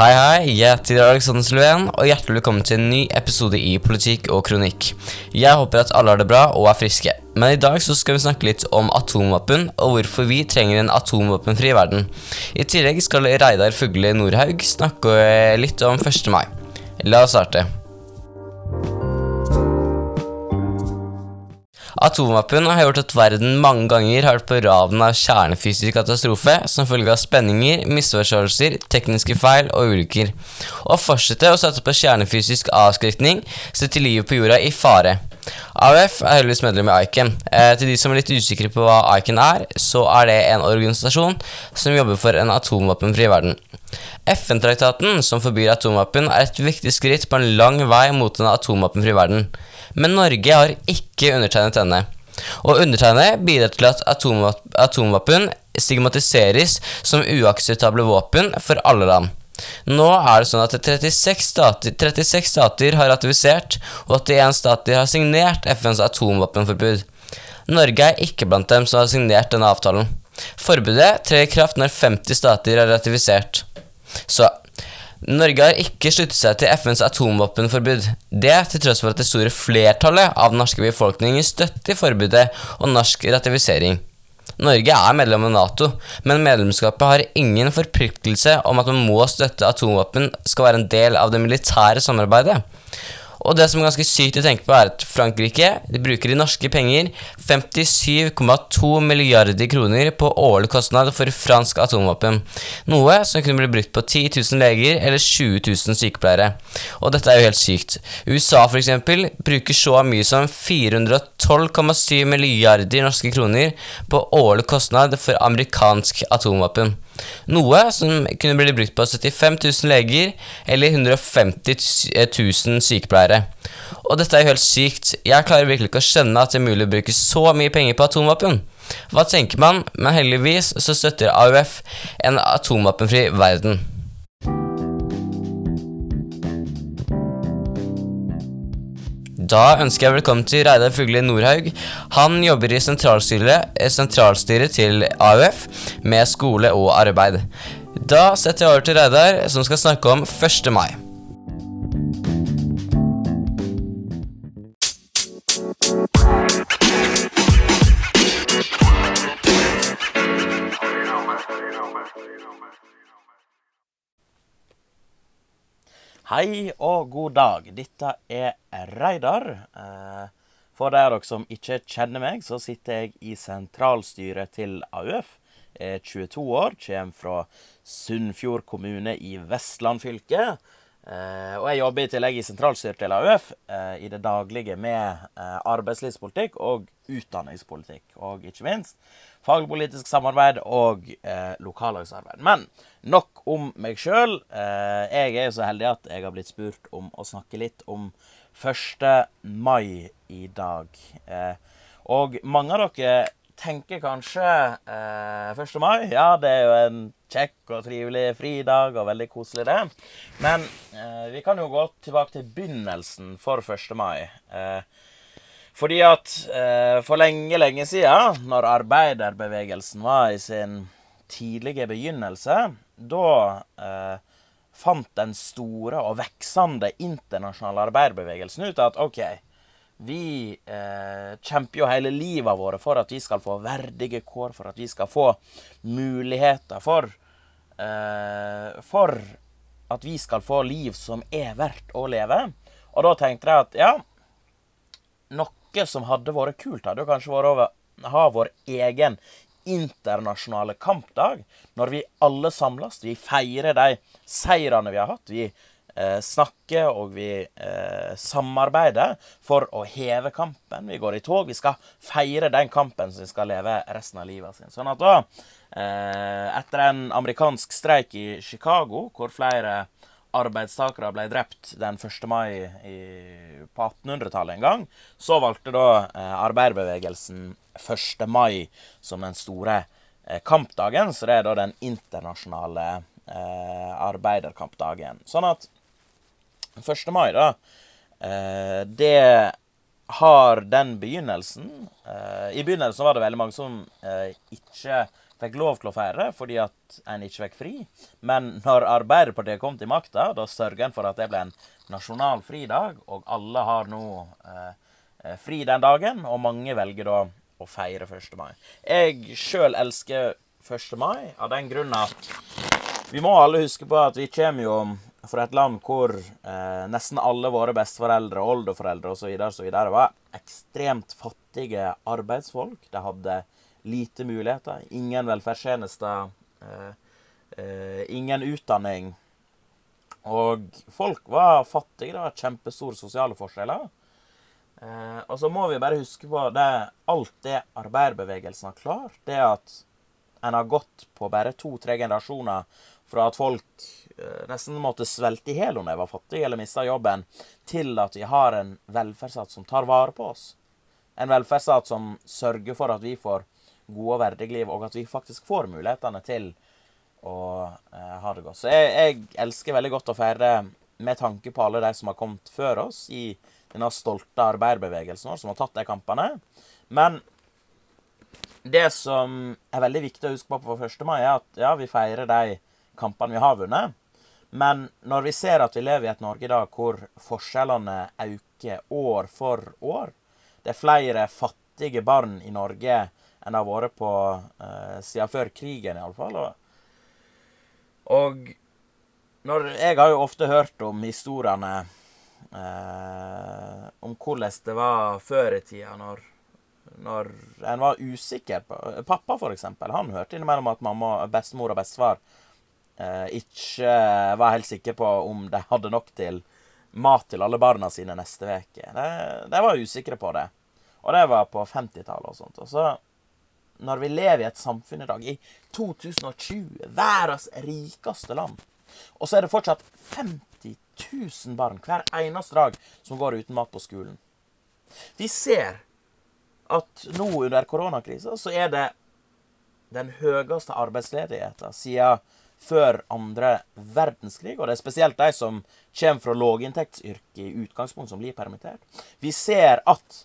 Hei, hei. Jeg heter Alexander Sylven, og hjertelig velkommen til en ny episode i Politikk og kronikk. Jeg håper at alle har det bra og er friske. Men i dag så skal vi snakke litt om atomvåpen, og hvorfor vi trenger en atomvåpenfri verden. I tillegg skal Reidar Fugle Nordhaug snakke litt om 1. mai. La oss starte. Atomvåpen har gjort at verden mange ganger har vært på raden av kjernefysisk katastrofe som følge av spenninger, misforståelser, tekniske feil og ulykker. Å fortsette å sette på kjernefysisk avskrekning setter livet på jorda i fare. AUF er heldigvis medlem i ICAN. Eh, til de som er litt usikre på hva ICAN er, så er det en organisasjon som jobber for en atomvåpenfri verden. FN-traktaten, som forbyr atomvåpen, er et viktig skritt på en lang vei mot en atomvåpenfri verden. Men Norge har ikke undertegnet denne. Å undertegne bidrar til at atomvåpen stigmatiseres som uakseptable våpen for alle land. Nå er det sånn at 36 stater, 36 stater har ratifisert, og 81 stater har signert FNs atomvåpenforbud. Norge er ikke blant dem som har signert denne avtalen. Forbudet trer i kraft når 50 stater har ratifisert. Så Norge har ikke sluttet seg til FNs atomvåpenforbud. Det til tross for at det store flertallet av den norske befolkningen støtter forbudet og norsk ratifisering. Norge er medlem av Nato, men medlemskapet har ingen forpliktelse om at man må støtte atomvåpen skal være en del av det militære samarbeidet. Og det som er ganske sykt å tenke på, er at Frankrike de bruker i norske penger 57,2 milliarder kroner på årlig kostnad for fransk atomvåpen. Noe som kunne bli brukt på 10 000 leger eller 20 000 sykepleiere. Og dette er jo helt sykt. USA f.eks. bruker så mye som 412,7 milliarder norske kroner på årlig kostnad for amerikansk atomvåpen. Noe som kunne bli brukt på 75 000 leger eller 150 000 sykepleiere. Og dette er jo helt sykt. Jeg klarer virkelig ikke å skjønne at det er mulig å bruke så mye penger på atomvåpen. Hva tenker man? Men heldigvis så støtter AUF en atomvåpenfri verden. Da ønsker jeg velkommen til Reidar Fugle Nordhaug. Han jobber i sentralstyret, eh, sentralstyret til AUF med skole og arbeid. Da setter jeg over til Reidar, som skal snakke om 1. mai. Hei og god dag. Dette er Reidar. Eh, for dere som ikke kjenner meg, så sitter jeg i sentralstyret til AUF. Jeg er 22 år, kommer fra Sunnfjord kommune i Vestland fylke. Eh, og jeg jobber i tillegg i sentralstyret til AUF eh, i det daglige med arbeidslivspolitikk og utdanningspolitikk. Og ikke minst fagpolitisk samarbeid og eh, lokallagsarbeid. Men nok om meg sjøl. Eh, jeg er jo så heldig at jeg har blitt spurt om å snakke litt om 1. mai i dag. Eh, og mange av dere tenker kanskje eh, 1. mai. Ja, det er jo en kjekk og trivelig fridag og veldig koselig, det. Men eh, vi kan jo gå tilbake til begynnelsen for 1. mai. Eh, fordi at eh, for lenge, lenge siden, når arbeiderbevegelsen var i sin tidlige begynnelse, da eh, fant den store og veksende internasjonale arbeiderbevegelsen ut at OK, vi eh, kjemper jo hele livet vårt for at vi skal få verdige kår, for at vi skal få muligheter for eh, For at vi skal få liv som er verdt å leve. Og da tenkte jeg at ja, noe som hadde vært kult, hadde jo kanskje vært å ha vår egen internasjonale kampdag. Når vi alle samles, vi feirer de seirene vi har hatt. Vi snakker og vi eh, samarbeider for å heve kampen. Vi går i tog. Vi skal feire den kampen som vi skal leve resten av livet sin. Sånn at da, eh, etter en amerikansk streik i Chicago, hvor flere arbeidstakere ble drept den 1. mai i, på 1800-tallet en gang, så valgte da eh, arbeiderbevegelsen 1. mai som den store eh, kampdagen. Så det er da den internasjonale eh, arbeiderkampdagen. Sånn at 1. mai, da eh, Det har den begynnelsen eh, I begynnelsen var det veldig mange som eh, ikke fikk lov til å feire fordi at en ikke fikk fri. Men når Arbeiderpartiet kom til makta, da sørga en for at det ble en nasjonal fridag, og alle har nå eh, eh fri den dagen, og mange velger da å feire 1. mai. Jeg sjøl elsker 1. mai av den grunn at vi må alle huske på at vi kommer jo fra et land hvor eh, nesten alle våre besteforeldre, oldeforeldre osv. var ekstremt fattige arbeidsfolk. De hadde lite muligheter, ingen velferdstjenester, eh, eh, ingen utdanning. Og folk var fattige. Det var kjempestore sosiale forskjeller. Eh, og så må vi bare huske på det, alt det arbeiderbevegelsen har klart. Det at en har gått på bare to-tre generasjoner fra at folk nesten måtte svelte i hjel om jeg var fattig eller mista jobben, til at vi har en velferdsstat som tar vare på oss. En velferdsstat som sørger for at vi får gode og verdige liv, og at vi faktisk får mulighetene til å eh, ha det godt. Så jeg, jeg, elsker veldig godt å feire med tanke på alle de som har kommet før oss i denne stolte arbeiderbevegelsen vår, som har tatt de kampene. Men det som er veldig viktig å huske på på 1. mai, er at ja, vi feirer de kampene vi har vunnet. Men når vi ser at vi lever i et Norge i dag hvor forskjellene øker år for år Det er flere fattige barn i Norge enn det har vært på uh, siden før krigen, iallfall. Og, og når, jeg har jo ofte hørt om historiene uh, om hvordan det var før i tida, når, når en var usikker. På, pappa, for eksempel, han hørte innimellom at mamma, bestemor og bestefar ikke var helt sikre på om de hadde nok til mat til alle barna sine neste uke. De, de, var usikre på det. Og det var på 50-tallet og sånt. Og så når vi lever i et samfunn i dag, i 2020, verdens rikeste land, og så er det fortsatt 50 000 barn hver eneste dag som går uten mat på skolen. Vi ser at nå under koronakrisa så er det den høyeste arbeidsledigheten siden før andre verdenskrig. Og det er spesielt de som kommer fra låginntektsyrker i utgangspunkt, som blir permittert. Vi ser at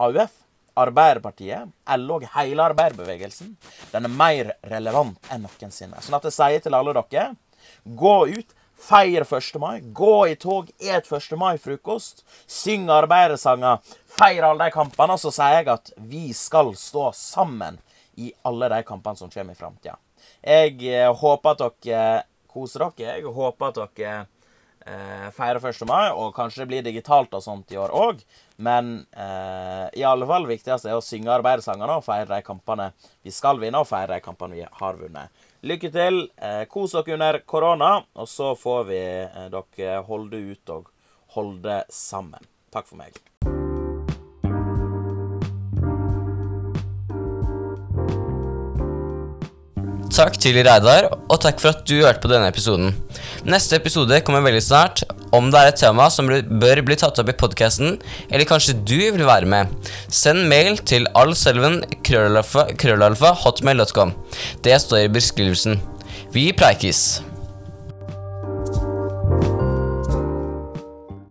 AUF Arbeiderpartiet, LO og hele arbeiderbevegelsen, den er mer relevant enn noensinne. Sånn at jeg sier til alle dere gå ut, feir 1. mai, gå i tog, et 1. mai-frokost, syng arbeidersanger, feir alle de kampene. Og så sier jeg at vi skal stå sammen i alle de kampene som kommer i framtida. Jeg eh, håper at dere koser dere. Jeg håper at dere eh, feirer 1. mai, og kanskje det blir digitalt og sånt i år òg. Men eh, i alle fall viktigst er å synge arbeidersangene og feire de kampene vi skal vinne, og feire de kampene vi har vunnet. Lykke til. Eh, kos dere under korona, og så får vi eh, dere holde ut og holde sammen. Takk for meg. Takk til Reidar, og takk for at du hørte på denne episoden. Neste episode kommer veldig snart. Om det er et tema som bør bli tatt opp i podkasten, eller kanskje du vil være med, send mail til allselven krøllalfa hotmail.com. Det står i beskrivelsen. Vi preikes!